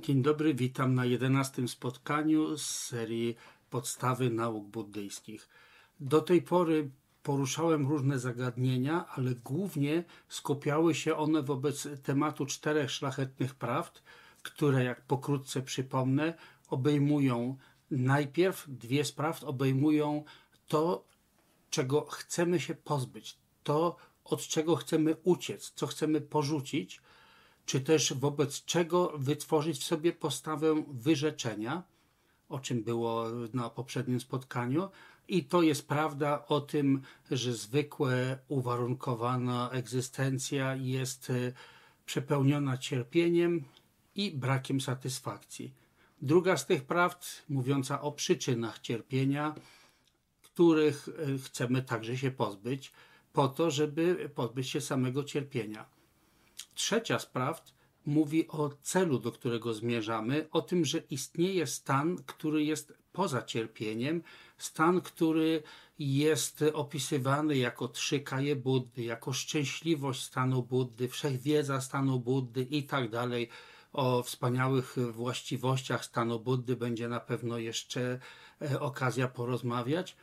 Dzień dobry, witam na jedenastym spotkaniu z serii Podstawy nauk buddyjskich. Do tej pory poruszałem różne zagadnienia, ale głównie skupiały się one wobec tematu czterech szlachetnych prawd, które, jak pokrótce przypomnę, obejmują najpierw dwie z obejmują to, czego chcemy się pozbyć, to, od czego chcemy uciec, co chcemy porzucić, czy też wobec czego wytworzyć w sobie postawę wyrzeczenia, o czym było na poprzednim spotkaniu. I to jest prawda o tym, że zwykłe, uwarunkowana egzystencja jest e, przepełniona cierpieniem i brakiem satysfakcji. Druga z tych prawd, mówiąca o przyczynach cierpienia, których e, chcemy także się pozbyć, po to, żeby pozbyć się samego cierpienia. Trzecia z prawd mówi o celu, do którego zmierzamy, o tym, że istnieje stan, który jest poza cierpieniem, stan, który jest opisywany jako trzy kaje Buddy, jako szczęśliwość stanu Buddy, wszechwiedza stanu Buddy i tak dalej. O wspaniałych właściwościach stanu Buddy będzie na pewno jeszcze e, okazja porozmawiać.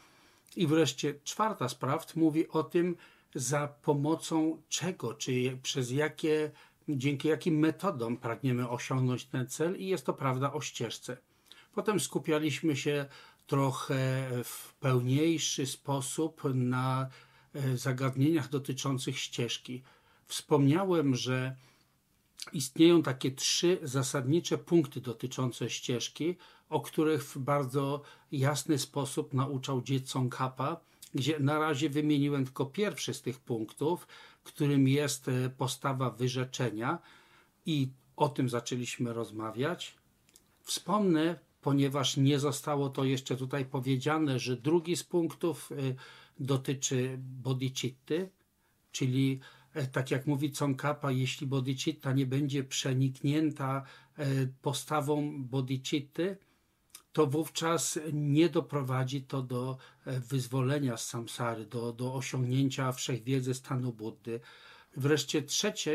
I wreszcie czwarta z prawd mówi o tym, za pomocą czego, czy przez jakie, dzięki jakim metodom pragniemy osiągnąć ten cel, i jest to prawda o ścieżce. Potem skupialiśmy się trochę w pełniejszy sposób na e, zagadnieniach dotyczących ścieżki. Wspomniałem, że istnieją takie trzy zasadnicze punkty dotyczące ścieżki, o których w bardzo jasny sposób nauczał dziecko Kappa gdzie na razie wymieniłem tylko pierwszy z tych punktów, którym jest e, postawa wyrzeczenia i o tym zaczęliśmy rozmawiać. Wspomnę, ponieważ nie zostało to jeszcze tutaj powiedziane, że drugi z punktów e, dotyczy bodhicitty, czyli e, tak jak mówi Tsongkhapa, jeśli bodhicitta nie będzie przeniknięta postawą bodhicitty, to wówczas nie doprowadzi to do e, wyzwolenia z samsary, do, do osiągnięcia wszechwiedzy stanu Buddy. Wreszcie trzeci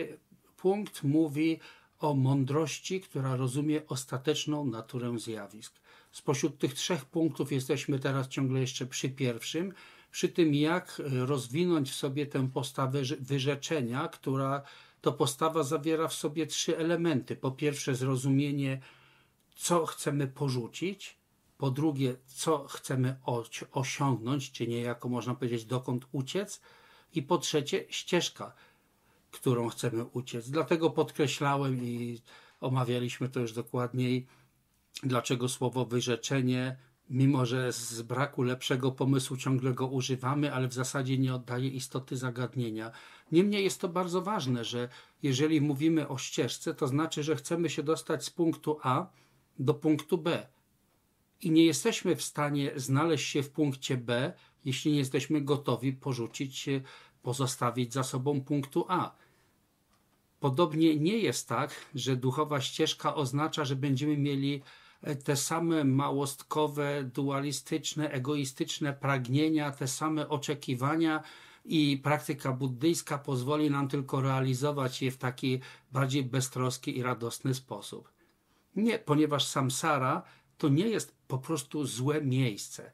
punkt mówi o mądrości, która rozumie ostateczną naturę zjawisk. Spośród tych trzech punktów jesteśmy teraz ciągle jeszcze przy pierwszym, przy tym jak rozwinąć w sobie tę postawę wyrzeczenia, która to postawa zawiera w sobie trzy elementy. Po pierwsze zrozumienie co chcemy porzucić, po drugie, co chcemy osiągnąć, czy niejako można powiedzieć, dokąd uciec, i po trzecie, ścieżka, którą chcemy uciec. Dlatego podkreślałem i omawialiśmy to już dokładniej, dlaczego słowo wyrzeczenie, mimo że z braku lepszego pomysłu ciągle go używamy, ale w zasadzie nie oddaje istoty zagadnienia. Niemniej jest to bardzo ważne, że jeżeli mówimy o ścieżce, to znaczy, że chcemy się dostać z punktu A do punktu B. I nie jesteśmy w stanie znaleźć się w punkcie B, jeśli nie jesteśmy gotowi porzucić się, pozostawić za sobą punktu A. Podobnie nie jest tak, że duchowa ścieżka oznacza, że będziemy mieli e, te same małostkowe, dualistyczne, egoistyczne pragnienia, te same oczekiwania i praktyka buddyjska pozwoli nam tylko realizować je w taki bardziej beztroski i radosny sposób. Nie, ponieważ samsara to nie jest po prostu złe miejsce.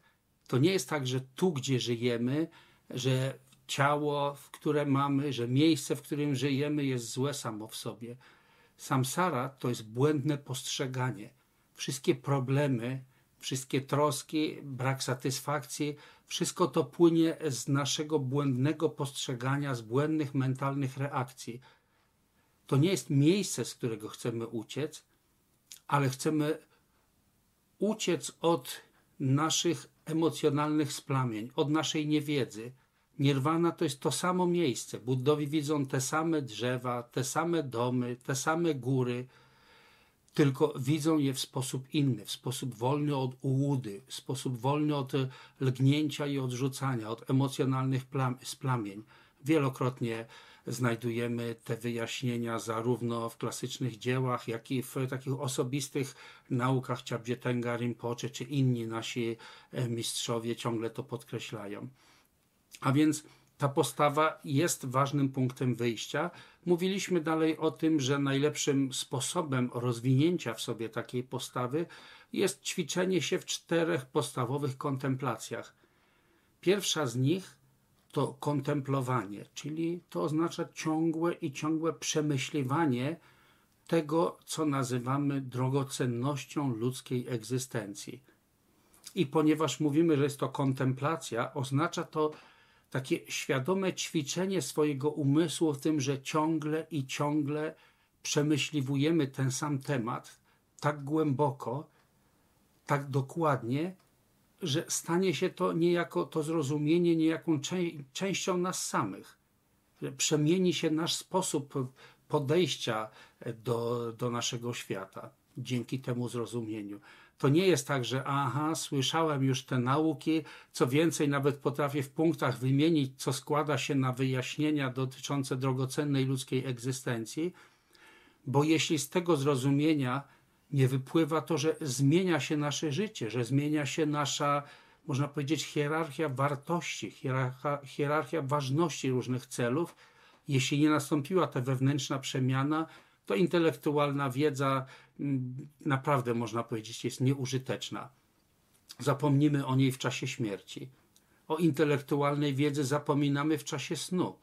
To nie jest tak, że tu, gdzie żyjemy, że ciało, w które mamy, że miejsce, w którym żyjemy, jest złe samo w sobie. Samsara to jest błędne postrzeganie. Wszystkie problemy, wszystkie troski, brak satysfakcji, wszystko to płynie z naszego błędnego postrzegania, z błędnych mentalnych reakcji. To nie jest miejsce, z którego chcemy uciec, ale chcemy uciec od naszych emocjonalnych splamień, od naszej niewiedzy. Nirwana to jest to samo miejsce. Buddowi widzą te same drzewa, te same domy, te same góry, tylko widzą je w sposób inny, w sposób wolny od ułudy, w sposób wolny od lgnięcia i odrzucania, od emocjonalnych plam, splamień. Wielokrotnie znajdujemy te wyjaśnienia zarówno w klasycznych dziełach, jak i w takich osobistych naukach Chabjetenga Rinpoche, czy inni nasi e, mistrzowie ciągle to podkreślają. A więc ta postawa jest ważnym punktem wyjścia. Mówiliśmy dalej o tym, że najlepszym sposobem rozwinięcia w sobie takiej postawy jest ćwiczenie się w czterech podstawowych kontemplacjach. Pierwsza z nich to kontemplowanie, czyli to oznacza ciągłe i ciągłe przemyśliwanie tego, co nazywamy drogocennością ludzkiej egzystencji. I ponieważ mówimy, że jest to kontemplacja, oznacza to takie świadome ćwiczenie swojego umysłu w tym, że ciągle i ciągle przemyśliwujemy ten sam temat tak głęboko, tak dokładnie, że stanie się to niejako to zrozumienie niejaką częścią nas samych. Że przemieni się nasz sposób podejścia do, do naszego świata dzięki temu zrozumieniu. To nie jest tak, że aha, słyszałem już te nauki, co więcej, nawet potrafię w punktach wymienić, co składa się na wyjaśnienia dotyczące drogocennej ludzkiej egzystencji, bo jeśli z tego zrozumienia nie wypływa to, że zmienia się nasze życie, że zmienia się nasza, można powiedzieć, hierarchia wartości, hierarchia, hierarchia ważności różnych celów, jeśli nie nastąpiła ta wewnętrzna przemiana, to intelektualna wiedza mm, naprawdę można powiedzieć jest nieużyteczna. Zapomnimy o niej w czasie śmierci. O intelektualnej wiedzy zapominamy w czasie snu.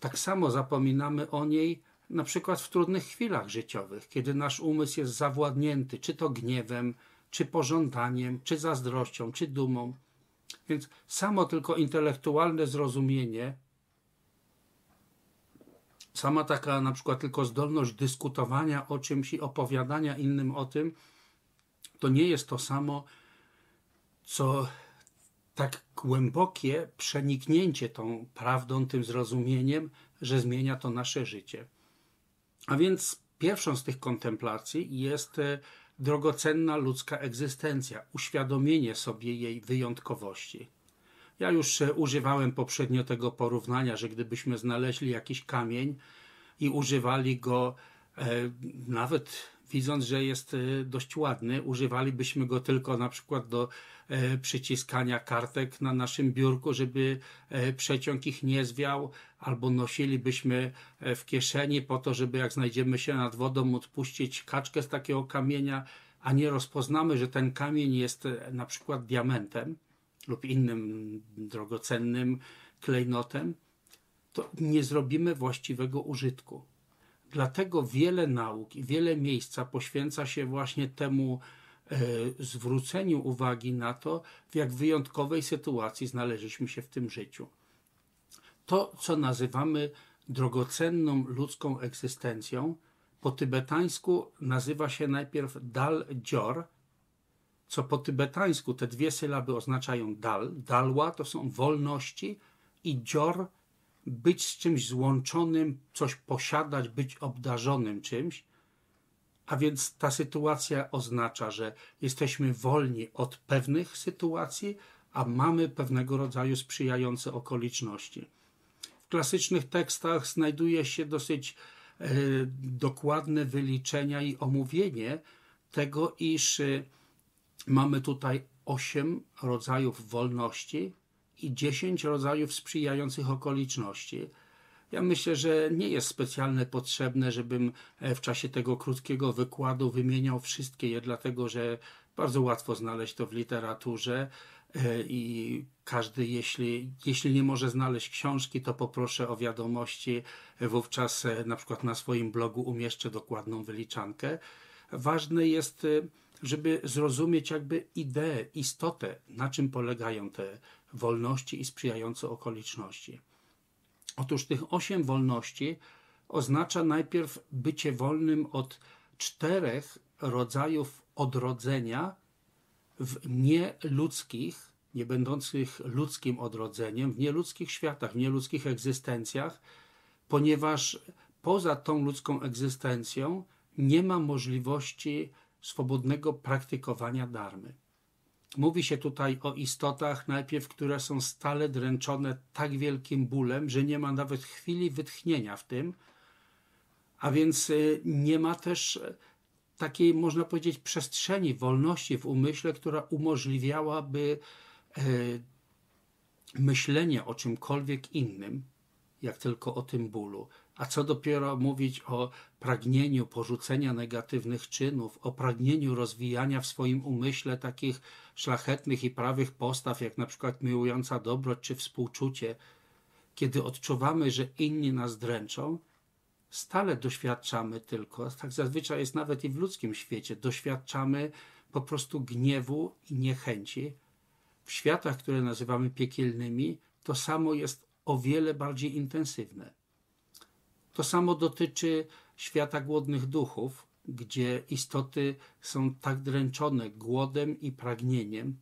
Tak samo zapominamy o niej na przykład w trudnych chwilach życiowych, kiedy nasz umysł jest zawładnięty czy to gniewem, czy pożądaniem, czy zazdrością, czy dumą. Więc samo tylko intelektualne zrozumienie sama taka na przykład tylko zdolność dyskutowania o czymś i opowiadania innym o tym, to nie jest to samo, co tak głębokie przeniknięcie tą prawdą, tym zrozumieniem, że zmienia to nasze życie. A więc pierwszą z tych kontemplacji jest e, drogocenna ludzka egzystencja, uświadomienie sobie jej wyjątkowości. Ja już e, używałem poprzednio tego porównania, że gdybyśmy znaleźli jakiś kamień i używali go e, nawet widząc, że jest e, dość ładny, używalibyśmy go tylko na przykład do przyciskania kartek na naszym biurku, żeby przeciąg ich nie zwiał, albo nosilibyśmy w kieszeni po to, żeby jak znajdziemy się nad wodą odpuścić kaczkę z takiego kamienia, a nie rozpoznamy, że ten kamień jest na przykład diamentem, lub innym drogocennym klejnotem, to nie zrobimy właściwego użytku. Dlatego wiele nauk i wiele miejsca poświęca się właśnie temu e, zwróceniu uwagi na to, w jak wyjątkowej sytuacji znaleźliśmy się w tym życiu. To, co nazywamy drogocenną ludzką egzystencją, po tybetańsku nazywa się najpierw dal dzior, co po tybetańsku te dwie sylaby oznaczają dal. Dalła to są wolności i dzior być z czymś złączonym, coś posiadać, być obdarzonym czymś. A więc ta sytuacja oznacza, że jesteśmy wolni od pewnych sytuacji, a mamy pewnego rodzaju sprzyjające okoliczności. W klasycznych tekstach znajduje się dosyć e, dokładne wyliczenia i omówienie tego, iż e, Mamy tutaj osiem rodzajów wolności i dziesięć rodzajów sprzyjających okoliczności. Ja myślę, że nie jest specjalnie potrzebne, żebym e, w czasie tego krótkiego wykładu wymieniał wszystkie je, dlatego że bardzo łatwo znaleźć to w literaturze e, i każdy, jeśli, jeśli nie może znaleźć książki, to poproszę o wiadomości, wówczas e, na przykład na swoim blogu umieszczę dokładną wyliczankę. Ważne jest żeby zrozumieć jakby ideę, istotę, na czym polegają te wolności i sprzyjające okoliczności. Otóż tych osiem wolności oznacza najpierw bycie wolnym od czterech rodzajów odrodzenia w nieludzkich, nie będących ludzkim odrodzeniem, w nieludzkich światach, w nieludzkich egzystencjach, ponieważ poza tą ludzką egzystencją nie ma możliwości swobodnego praktykowania darmy. Mówi się tutaj o istotach najpierw, które są stale dręczone tak wielkim bólem, że nie ma nawet chwili wytchnienia w tym, a więc y, nie ma też takiej, można powiedzieć, przestrzeni wolności w umyśle, która umożliwiałaby y, myślenie o czymkolwiek innym, jak tylko o tym bólu. A co dopiero mówić o pragnieniu porzucenia negatywnych czynów, o pragnieniu rozwijania w swoim umyśle takich szlachetnych i prawych postaw, jak na przykład miłująca dobroć czy współczucie. Kiedy odczuwamy, że inni nas dręczą, stale doświadczamy tylko, tak zazwyczaj jest nawet i w ludzkim świecie, doświadczamy po prostu gniewu i niechęci. W światach, które nazywamy piekielnymi, to samo jest o wiele bardziej intensywne. To samo dotyczy świata głodnych duchów, gdzie istoty są tak dręczone głodem i pragnieniem,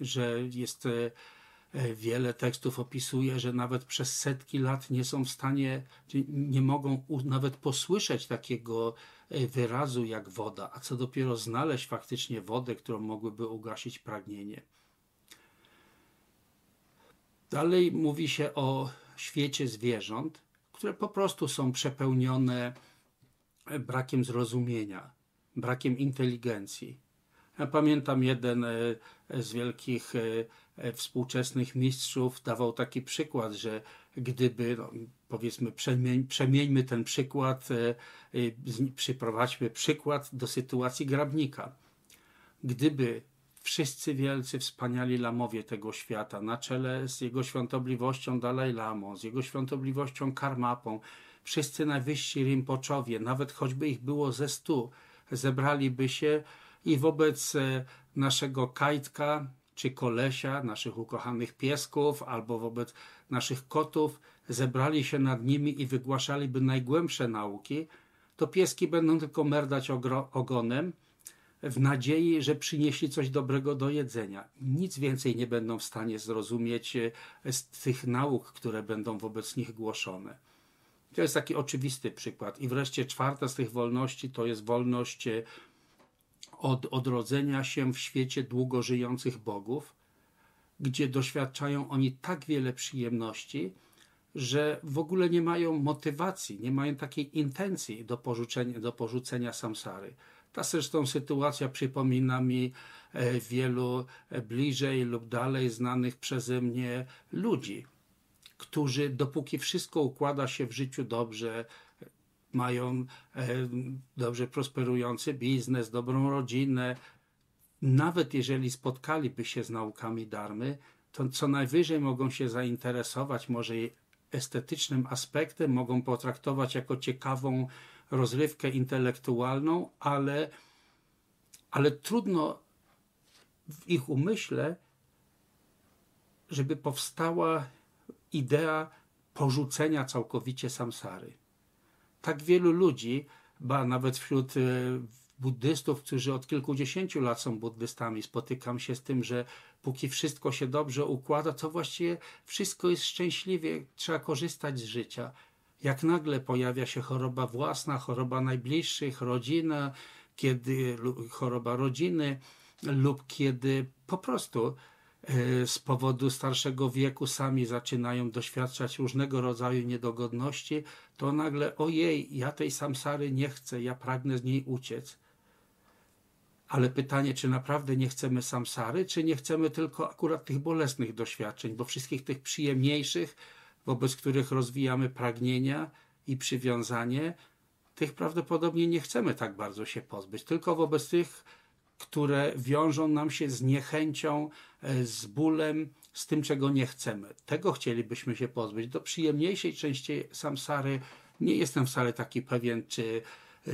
że jest e, wiele tekstów opisuje, że nawet przez setki lat nie są w stanie, nie mogą nawet posłyszeć takiego e, wyrazu jak woda, a co dopiero znaleźć faktycznie wodę, którą mogłyby ugasić pragnienie. Dalej mówi się o świecie zwierząt, które po prostu są przepełnione brakiem zrozumienia, brakiem inteligencji. Ja pamiętam jeden e, z wielkich e, e, współczesnych mistrzów dawał taki przykład, że gdyby, no, powiedzmy, przemień, przemieńmy ten przykład, przyprowadźmy przykład do sytuacji grabnika. Gdyby wszyscy wielcy, wspaniali lamowie tego świata, na czele z jego świątobliwością Dalaj Lamą, z jego świątobliwością Karmapą, wszyscy najwyżsi Rimpoczowie, nawet choćby ich było ze stu, zebraliby się i wobec e, naszego kajtka czy kolesia, naszych ukochanych piesków, albo wobec naszych kotów, zebrali się nad nimi i wygłaszaliby najgłębsze nauki, to pieski będą tylko merdać ogonem, w nadziei, że przynieśli coś dobrego do jedzenia. Nic więcej nie będą w stanie zrozumieć e, z tych nauk, które będą wobec nich głoszone. To jest taki oczywisty przykład. I wreszcie czwarta z tych wolności to jest wolność e, od odrodzenia się w świecie długo żyjących bogów, gdzie doświadczają oni tak wiele przyjemności, że w ogóle nie mają motywacji, nie mają takiej intencji do porzucenia, do porzucenia samsary. Ta zresztą sytuacja przypomina mi e, wielu e, bliżej lub dalej znanych przeze mnie ludzi, którzy dopóki wszystko układa się w życiu dobrze, mają e, dobrze prosperujący biznes, dobrą rodzinę, nawet jeżeli spotkaliby się z naukami darmy, to co najwyżej mogą się zainteresować może estetycznym aspektem, mogą potraktować jako ciekawą rozrywkę intelektualną, ale, ale trudno w ich umyśle, żeby powstała idea porzucenia całkowicie samsary. Tak wielu ludzi, ba nawet wśród e, buddystów, którzy od kilkudziesięciu lat są buddystami, spotykam się z tym, że póki wszystko się dobrze układa, to właściwie wszystko jest szczęśliwie, trzeba korzystać z życia jak nagle pojawia się choroba własna, choroba najbliższych, rodzina, kiedy choroba rodziny lub kiedy po prostu e, z powodu starszego wieku sami zaczynają doświadczać różnego rodzaju niedogodności, to nagle ojej, ja tej samsary nie chcę, ja pragnę z niej uciec. Ale pytanie, czy naprawdę nie chcemy samsary, czy nie chcemy tylko akurat tych bolesnych doświadczeń, bo wszystkich tych przyjemniejszych, wobec których rozwijamy pragnienia i przywiązanie, tych prawdopodobnie nie chcemy tak bardzo się pozbyć, tylko wobec tych, które wiążą nam się z niechęcią, e, z bólem, z tym, czego nie chcemy. Tego chcielibyśmy się pozbyć. Do przyjemniejszej części samsary nie jestem wcale taki pewien, czy,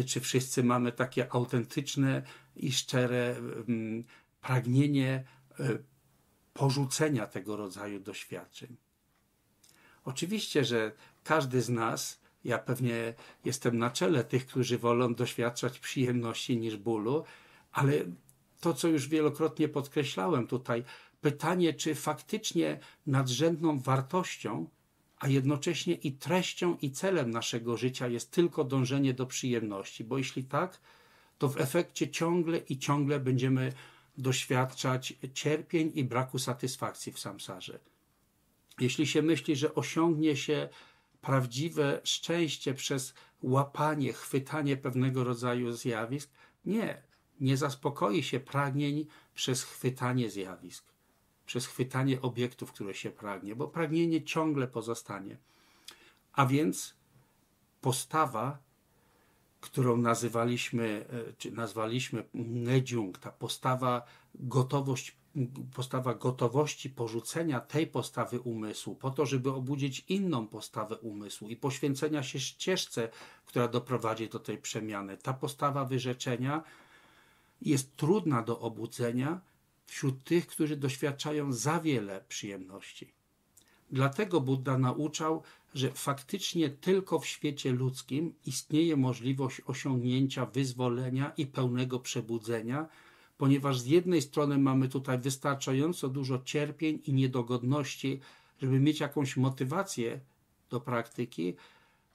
czy wszyscy mamy takie autentyczne i szczere mm, pragnienie e, porzucenia tego rodzaju doświadczeń. Oczywiście, że każdy z nas, ja pewnie jestem na czele tych, którzy wolą doświadczać przyjemności niż bólu, ale to, co już wielokrotnie podkreślałem tutaj, pytanie, czy faktycznie nadrzędną wartością, a jednocześnie i treścią i celem naszego życia jest tylko dążenie do przyjemności, bo jeśli tak, to w efekcie ciągle i ciągle będziemy doświadczać cierpień i braku satysfakcji w samsarze. Jeśli się myśli, że osiągnie się prawdziwe szczęście przez łapanie, chwytanie pewnego rodzaju zjawisk, nie, nie zaspokoi się pragnień przez chwytanie zjawisk. przez chwytanie obiektów, które się pragnie, bo pragnienie ciągle pozostanie. A więc postawa, którą nazywaliśmy, e, czy nazwaliśmy ta postawa gotowość postawa gotowości porzucenia tej postawy umysłu, po to, żeby obudzić inną postawę umysłu i poświęcenia się ścieżce, która doprowadzi do tej przemiany. Ta postawa wyrzeczenia jest trudna do obudzenia wśród tych, którzy doświadczają za wiele przyjemności. Dlatego Buddha nauczał, że faktycznie tylko w świecie ludzkim istnieje możliwość osiągnięcia wyzwolenia i pełnego przebudzenia ponieważ z jednej strony mamy tutaj wystarczająco dużo cierpień i niedogodności, żeby mieć jakąś motywację do praktyki,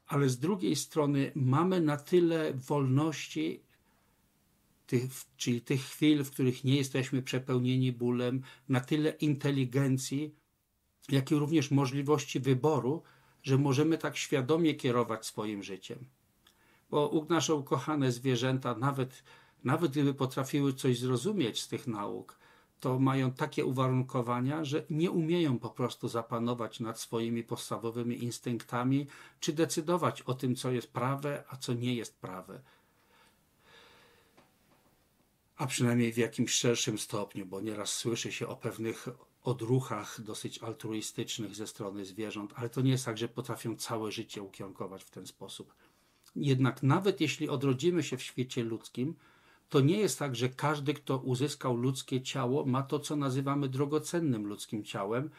ale z drugiej strony mamy na tyle wolności, tych, czyli tych chwil, w których nie jesteśmy przepełnieni bólem, na tyle inteligencji, jak i również możliwości wyboru, że możemy tak świadomie kierować swoim życiem. Bo nasze ukochane zwierzęta, nawet nawet gdyby potrafiły coś zrozumieć z tych nauk, to mają takie uwarunkowania, że nie umieją po prostu zapanować nad swoimi podstawowymi instynktami, czy decydować o tym, co jest prawe, a co nie jest prawe. A przynajmniej w jakimś szerszym stopniu, bo nieraz słyszy się o pewnych odruchach dosyć altruistycznych ze strony zwierząt, ale to nie jest tak, że potrafią całe życie ukierunkować w ten sposób. Jednak nawet jeśli odrodzimy się w świecie ludzkim, to nie jest tak, że każdy, kto uzyskał ludzkie ciało, ma to, co nazywamy drogocennym ludzkim ciałem,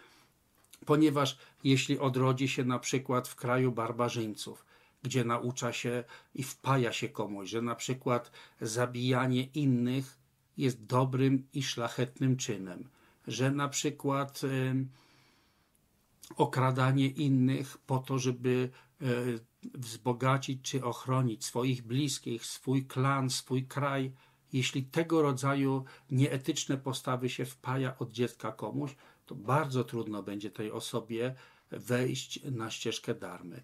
ponieważ jeśli odrodzi się na przykład w kraju barbarzyńców, gdzie naucza się i wpaja się komuś, że na przykład zabijanie innych jest dobrym i szlachetnym czynem, że na przykład okradanie innych po to, żeby y, wzbogacić czy ochronić swoich bliskich, swój klan, swój kraj, jeśli tego rodzaju nieetyczne postawy się wpaja od dziecka komuś, to bardzo trudno będzie tej osobie wejść na ścieżkę darmy.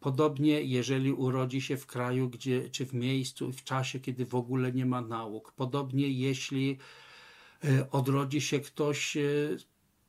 Podobnie, jeżeli urodzi się w kraju, gdzie, czy w miejscu, w czasie, kiedy w ogóle nie ma nauk. Podobnie, jeśli e, odrodzi się ktoś e,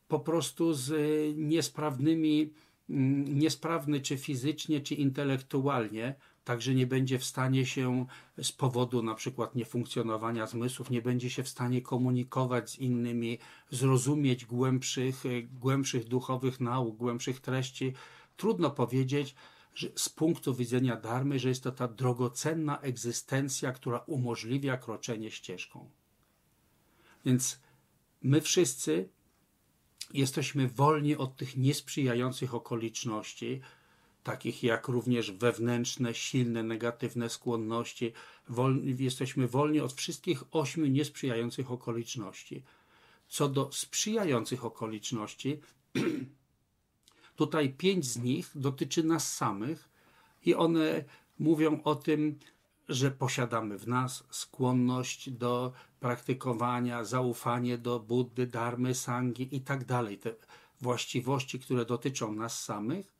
po prostu z niesprawnymi Mm, niesprawny czy fizycznie, czy intelektualnie, także nie będzie w stanie się z powodu na przykład niefunkcjonowania zmysłów, nie będzie się w stanie komunikować z innymi, zrozumieć głębszych, głębszych duchowych nauk, głębszych treści. Trudno powiedzieć, że z punktu widzenia darmy, że jest to ta drogocenna egzystencja, która umożliwia kroczenie ścieżką. Więc my wszyscy jesteśmy wolni od tych niesprzyjających okoliczności, takich jak również wewnętrzne, silne, negatywne skłonności. Wolni, jesteśmy wolni od wszystkich ośmiu niesprzyjających okoliczności. Co do sprzyjających okoliczności, tutaj pięć z nich dotyczy nas samych i one mówią o tym, że posiadamy w nas skłonność do praktykowania, zaufanie do Buddy, Dharmy, Sangi i tak dalej. Te właściwości, które dotyczą nas samych.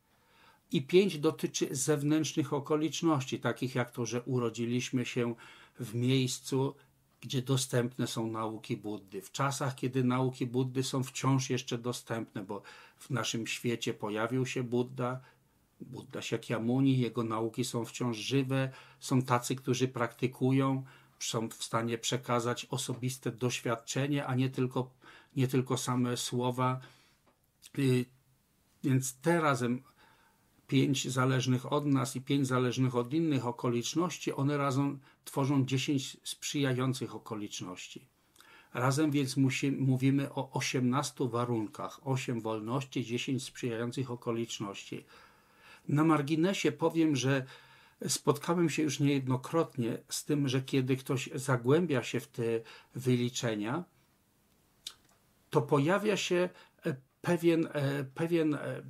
I pięć dotyczy zewnętrznych okoliczności, takich jak to, że urodziliśmy się w miejscu, gdzie dostępne są nauki Buddy. W czasach, kiedy nauki Buddy są wciąż jeszcze dostępne, bo w naszym świecie pojawił się Buddha, Buddha Shakyamuni, jego nauki są wciąż żywe, są tacy, którzy praktykują, są w stanie przekazać osobiste doświadczenie, a nie tylko, nie tylko same słowa. Y, więc te razem pięć zależnych od nas i pięć zależnych od innych okoliczności, one razem tworzą dziesięć sprzyjających okoliczności. Razem więc mówimy o osiemnastu warunkach, osiem wolności, dziesięć sprzyjających okoliczności. Na marginesie powiem, że spotkałem się już niejednokrotnie z tym, że kiedy ktoś zagłębia się w te wyliczenia, to pojawia się e, pewien, e, pewien, e,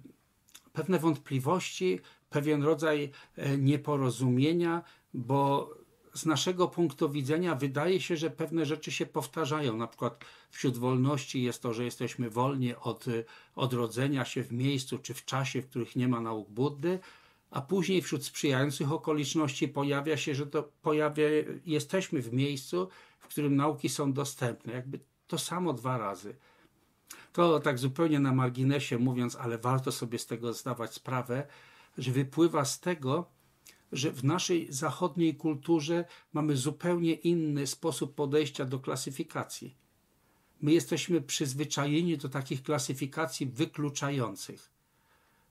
pewne wątpliwości, pewien rodzaj nieporozumienia, bo z naszego punktu widzenia wydaje się, że pewne rzeczy się powtarzają. Na przykład wśród wolności jest to, że jesteśmy wolni od odrodzenia się w miejscu czy w czasie, w których nie ma nauk Buddy, a później wśród sprzyjających okoliczności pojawia się, że to pojawia, jesteśmy w miejscu, w którym nauki są dostępne. Jakby to samo dwa razy. To tak zupełnie na marginesie mówiąc, ale warto sobie z tego zdawać sprawę, że wypływa z tego, że w naszej zachodniej kulturze mamy zupełnie inny sposób podejścia do klasyfikacji. My jesteśmy przyzwyczajeni do takich klasyfikacji wykluczających.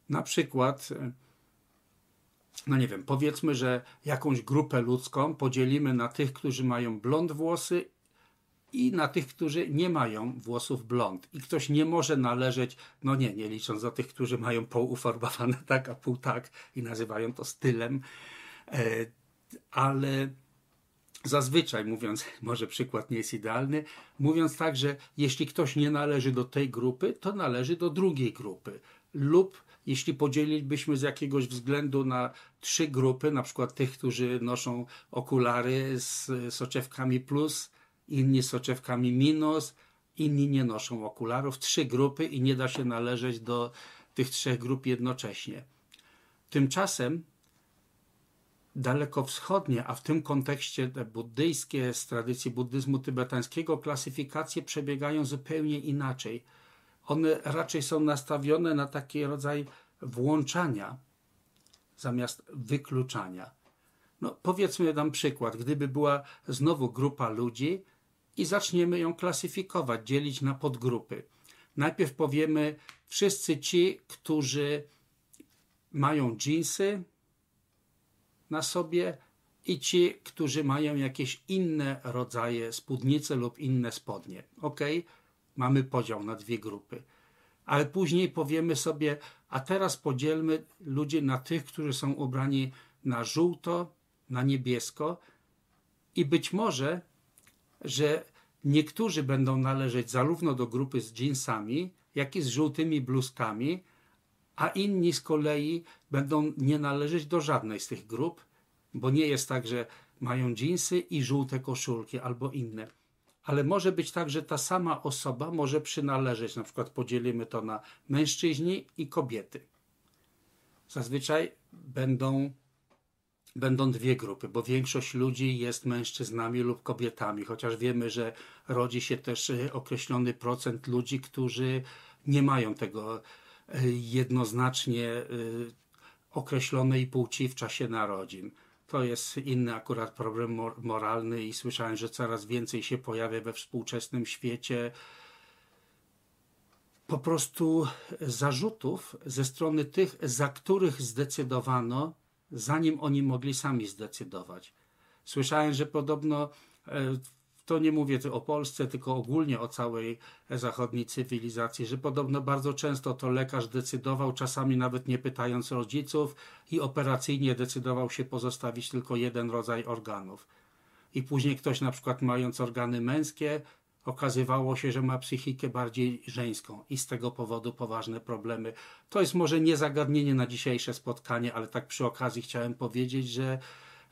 Na przykład, no nie wiem, powiedzmy, że jakąś grupę ludzką podzielimy na tych, którzy mają blond włosy i na tych, którzy nie mają włosów blond. I ktoś nie może należeć, no nie, nie licząc do tych, którzy mają pół tak, a pół tak i nazywają to stylem. E, ale zazwyczaj mówiąc, może przykład nie jest idealny, mówiąc tak, że jeśli ktoś nie należy do tej grupy, to należy do drugiej grupy. Lub jeśli podzielilibyśmy z jakiegoś względu na trzy grupy, na przykład tych, którzy noszą okulary z soczewkami plus, inni z soczewkami minus, inni nie noszą okularów, trzy grupy i nie da się należeć do tych trzech grup jednocześnie. Tymczasem dalekowschodnie, a w tym kontekście te buddyjskie z tradycji buddyzmu tybetańskiego klasyfikacje przebiegają zupełnie inaczej. One raczej są nastawione na taki rodzaj włączania zamiast wykluczania. No, powiedzmy, dam przykład. Gdyby była znowu grupa ludzi i zaczniemy ją klasyfikować, dzielić na podgrupy. Najpierw powiemy wszyscy ci, którzy mają dżinsy, na sobie i ci, którzy mają jakieś inne rodzaje spódnicy lub inne spodnie. Ok, mamy podział na dwie grupy. Ale później powiemy sobie, a teraz podzielmy ludzi na tych, którzy są ubrani na żółto, na niebiesko i być może, że niektórzy będą należeć zarówno do grupy z jeansami, jak i z żółtymi bluzkami, a inni z kolei będą nie należeć do żadnej z tych grup, bo nie jest tak, że mają dżinsy i żółte koszulki albo inne. Ale może być tak, że ta sama osoba może przynależeć, na przykład podzielimy to na mężczyźni i kobiety. Zazwyczaj będą, będą dwie grupy, bo większość ludzi jest mężczyznami lub kobietami, chociaż wiemy, że rodzi się też określony procent ludzi, którzy nie mają tego jednoznacznie y, określonej płci w czasie narodzin. To jest inny akurat problem moralny i słyszałem, że coraz więcej się pojawia we współczesnym świecie po prostu zarzutów ze strony tych, za których zdecydowano, zanim oni mogli sami zdecydować. Słyszałem, że podobno e, to nie mówię o Polsce, tylko ogólnie o całej zachodniej cywilizacji, że podobno bardzo często to lekarz decydował, czasami nawet nie pytając rodziców, i operacyjnie decydował się pozostawić tylko jeden rodzaj organów. I później ktoś, na przykład mając organy męskie, okazywało się, że ma psychikę bardziej żeńską i z tego powodu poważne problemy. To jest może nie zagadnienie na dzisiejsze spotkanie, ale tak przy okazji chciałem powiedzieć, że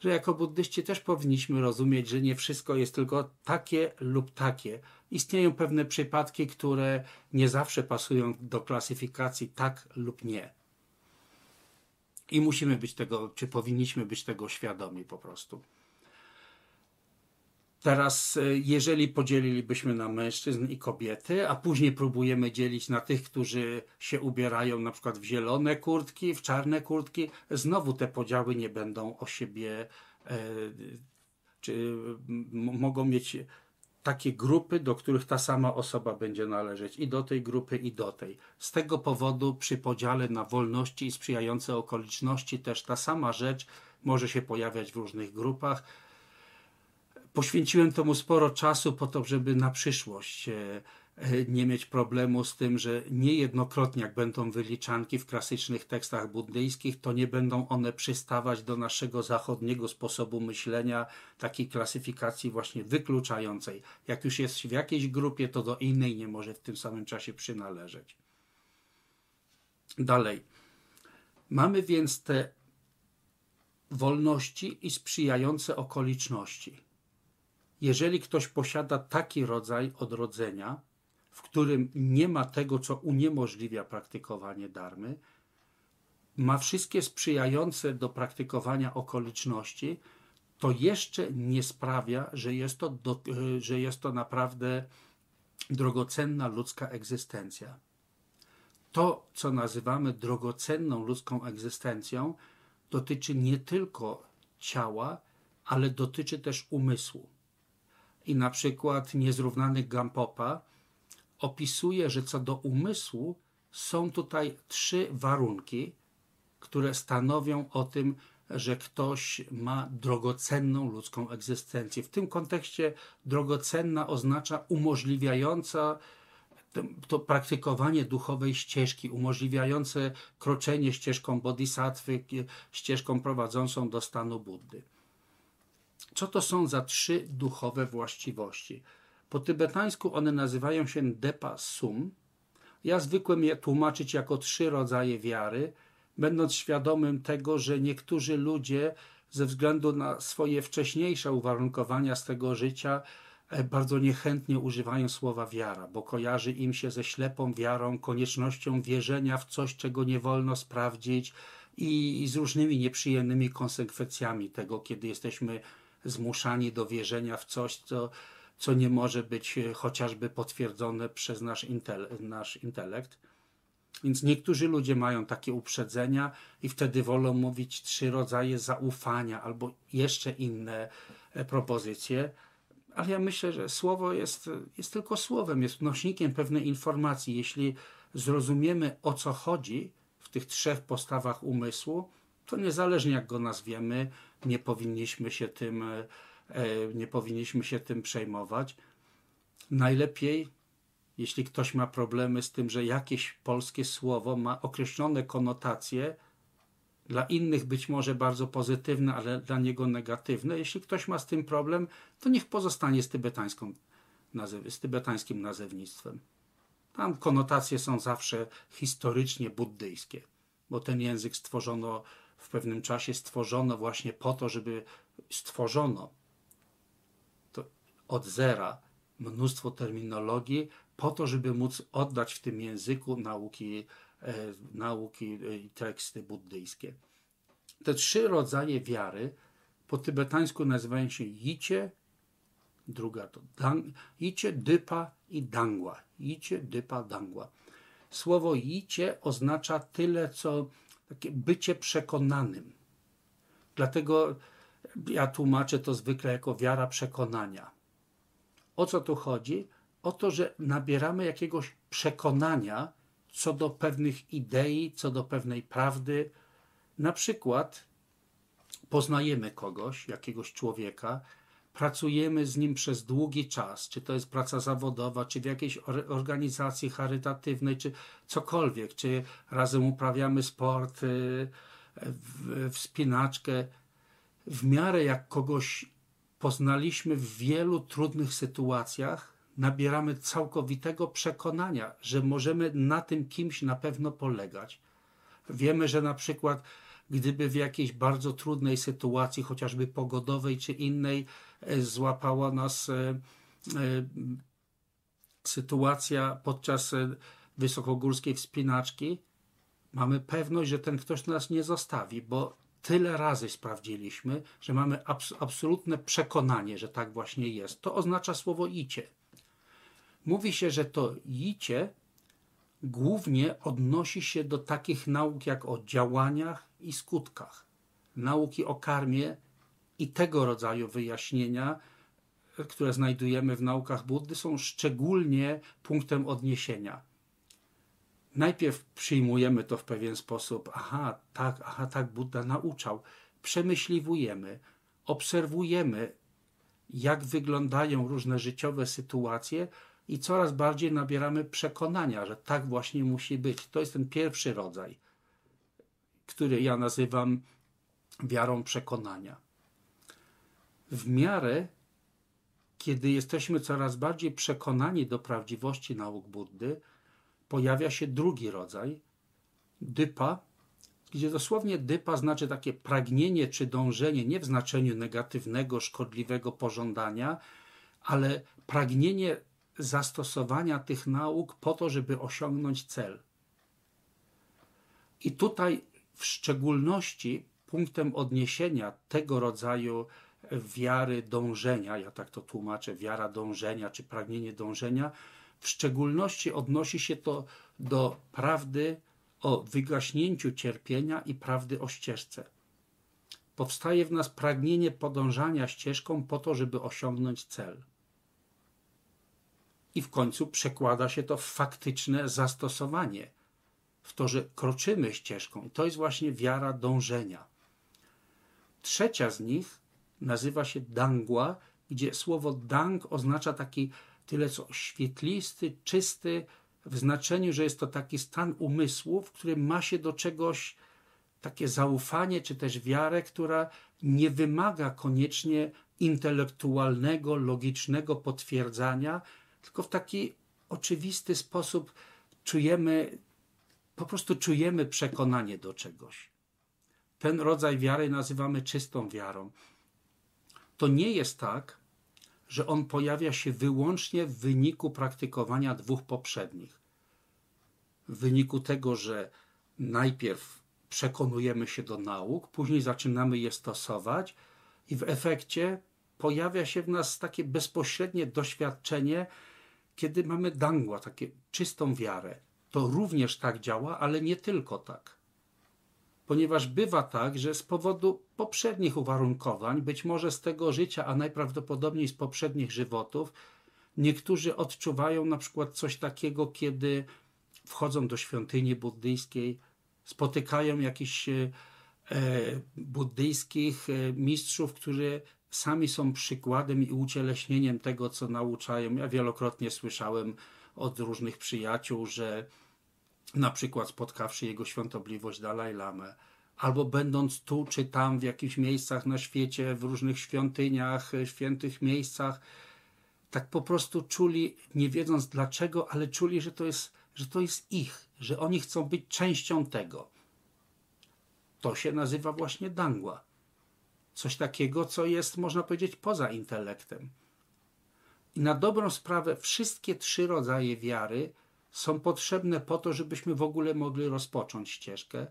że jako buddyści też powinniśmy rozumieć, że nie wszystko jest tylko takie lub takie. Istnieją pewne przypadki, które nie zawsze pasują do klasyfikacji tak lub nie. I musimy być tego, czy powinniśmy być tego świadomi po prostu. Teraz, e, jeżeli podzielilibyśmy na mężczyzn i kobiety, a później próbujemy dzielić na tych, którzy się ubierają na przykład w zielone kurtki, w czarne kurtki, znowu te podziały nie będą o siebie, e, czy mogą mieć takie grupy, do których ta sama osoba będzie należeć i do tej grupy, i do tej. Z tego powodu przy podziale na wolności i sprzyjające okoliczności też ta sama rzecz może się pojawiać w różnych grupach poświęciłem temu sporo czasu po to, żeby na przyszłość e, e, nie mieć problemu z tym, że niejednokrotnie jak będą wyliczanki w klasycznych tekstach buddyjskich, to nie będą one przystawać do naszego zachodniego sposobu myślenia, takiej klasyfikacji właśnie wykluczającej. Jak już jest w jakiejś grupie, to do innej nie może w tym samym czasie przynależeć. Dalej. Mamy więc te wolności i sprzyjające okoliczności jeżeli ktoś posiada taki rodzaj odrodzenia, w którym nie ma tego, co uniemożliwia praktykowanie darmy, ma wszystkie sprzyjające do praktykowania okoliczności, to jeszcze nie sprawia, że jest to, do, że jest to naprawdę drogocenna ludzka egzystencja. To, co nazywamy drogocenną ludzką egzystencją, dotyczy nie tylko ciała, ale dotyczy też umysłu. I na przykład niezrównany Gampopa opisuje, że co do umysłu są tutaj trzy warunki, które stanowią o tym, że ktoś ma drogocenną ludzką egzystencję. W tym kontekście drogocenna oznacza umożliwiająca to praktykowanie duchowej ścieżki, umożliwiające kroczenie ścieżką bodhisattwy, ścieżką prowadzącą do stanu Buddy. Co to są za trzy duchowe właściwości? Po tybetańsku one nazywają się Depa Sum. Ja zwykłem je tłumaczyć jako trzy rodzaje wiary, będąc świadomym tego, że niektórzy ludzie ze względu na swoje wcześniejsze uwarunkowania z tego życia e, bardzo niechętnie używają słowa wiara, bo kojarzy im się ze ślepą wiarą, koniecznością wierzenia w coś, czego nie wolno sprawdzić i, i z różnymi nieprzyjemnymi konsekwencjami tego, kiedy jesteśmy zmuszani do wierzenia w coś, co, co nie może być e, chociażby potwierdzone przez nasz, intele, nasz intelekt. Więc niektórzy ludzie mają takie uprzedzenia i wtedy wolą mówić trzy rodzaje zaufania albo jeszcze inne e, propozycje. Ale ja myślę, że słowo jest, jest tylko słowem, jest nośnikiem pewnej informacji. Jeśli zrozumiemy o co chodzi w tych trzech postawach umysłu, to niezależnie jak go nazwiemy, nie powinniśmy się tym, e, e, nie powinniśmy się tym przejmować. Najlepiej jeśli ktoś ma problemy z tym, że jakieś polskie słowo ma określone konotacje, dla innych być może bardzo pozytywne, ale dla niego negatywne. Jeśli ktoś ma z tym problem, to niech pozostanie z, tybetańską, z tybetańskim nazewnictwem. Tam konotacje są zawsze historycznie buddyjskie, bo ten język stworzono w pewnym czasie, stworzono właśnie po to, żeby stworzono to od zera mnóstwo terminologii, po to, żeby móc oddać w tym języku nauki, e, nauki i teksty buddyjskie. Te trzy rodzaje wiary po tybetańsku nazywają się Jicie, druga to dang, Dypa i Dangwa. Jicie, Dypa, Dangwa. Słowo Jicie oznacza tyle, co takie bycie przekonanym. Dlatego ja tłumaczę to zwykle jako wiara przekonania. O co tu chodzi? o to, że nabieramy jakiegoś przekonania co do pewnych idei, co do pewnej prawdy. Na przykład poznajemy kogoś, jakiegoś człowieka, pracujemy z nim przez długi czas, czy to jest praca zawodowa, czy w jakiejś organizacji charytatywnej, czy cokolwiek, czy razem uprawiamy sport, y, wspinaczkę. W miarę jak kogoś poznaliśmy w wielu trudnych sytuacjach, nabieramy całkowitego przekonania, że możemy na tym kimś na pewno polegać. Wiemy, że na przykład gdyby w jakiejś bardzo trudnej sytuacji, chociażby pogodowej czy innej, e, złapała nas e, e, sytuacja podczas wysokogórskiej wspinaczki, mamy pewność, że ten ktoś nas nie zostawi, bo tyle razy sprawdziliśmy, że mamy abs absolutne przekonanie, że tak właśnie jest. To oznacza słowo icie. Mówi się, że to jicie głównie odnosi się do takich nauk jak o działaniach i skutkach, nauki o karmie i tego rodzaju wyjaśnienia, które znajdujemy w naukach Buddy, są szczególnie punktem odniesienia. Najpierw przyjmujemy to w pewien sposób, aha, tak, aha, tak Buddha nauczał. Przemyśliwujemy, obserwujemy, jak wyglądają różne życiowe sytuacje, i coraz bardziej nabieramy przekonania, że tak właśnie musi być. To jest ten pierwszy rodzaj, który ja nazywam wiarą przekonania. W miarę, kiedy jesteśmy coraz bardziej przekonani do prawdziwości nauk Buddy, pojawia się drugi rodzaj, dypa, gdzie dosłownie dypa znaczy takie pragnienie czy dążenie, nie w znaczeniu negatywnego, szkodliwego pożądania, ale pragnienie zastosowania tych nauk po to, żeby osiągnąć cel. I tutaj w szczególności punktem odniesienia tego rodzaju wiary dążenia, ja tak to tłumaczę, wiara dążenia czy pragnienie dążenia, W szczególności odnosi się to do prawdy o wygaśnięciu cierpienia i prawdy o ścieżce. Powstaje w nas pragnienie podążania ścieżką po to, żeby osiągnąć cel. I w końcu przekłada się to w faktyczne zastosowanie, w to, że kroczymy ścieżką. I to jest właśnie wiara dążenia. Trzecia z nich nazywa się dangła, gdzie słowo dang oznacza taki tyle co świetlisty, czysty, w znaczeniu, że jest to taki stan umysłu, w którym ma się do czegoś takie zaufanie, czy też wiarę, która nie wymaga koniecznie intelektualnego, logicznego potwierdzania, tylko w taki oczywisty sposób czujemy, po prostu czujemy przekonanie do czegoś. Ten rodzaj wiary nazywamy czystą wiarą. To nie jest tak, że on pojawia się wyłącznie w wyniku praktykowania dwóch poprzednich. W wyniku tego, że najpierw przekonujemy się do nauk, później zaczynamy je stosować i w efekcie pojawia się w nas takie bezpośrednie doświadczenie, kiedy mamy dangła, takie czystą wiarę. To również tak działa, ale nie tylko tak ponieważ bywa tak, że z powodu poprzednich uwarunkowań, być może z tego życia, a najprawdopodobniej z poprzednich żywotów, niektórzy odczuwają na przykład coś takiego, kiedy wchodzą do świątyni buddyjskiej, spotykają jakichś e, buddyjskich e, mistrzów, którzy sami są przykładem i ucieleśnieniem tego, co nauczają. Ja wielokrotnie słyszałem od różnych przyjaciół, że na przykład spotkawszy jego świątobliwość Dalaj Lamę, albo będąc tu czy tam w jakichś miejscach na świecie, w różnych świątyniach, e, świętych miejscach, tak po prostu czuli, nie wiedząc dlaczego, ale czuli, że to jest, że to jest ich, że oni chcą być częścią tego. To się nazywa właśnie dangła. Coś takiego, co jest, można powiedzieć, poza intelektem. I na dobrą sprawę, wszystkie trzy rodzaje wiary są potrzebne po to, żebyśmy w ogóle mogli rozpocząć ścieżkę.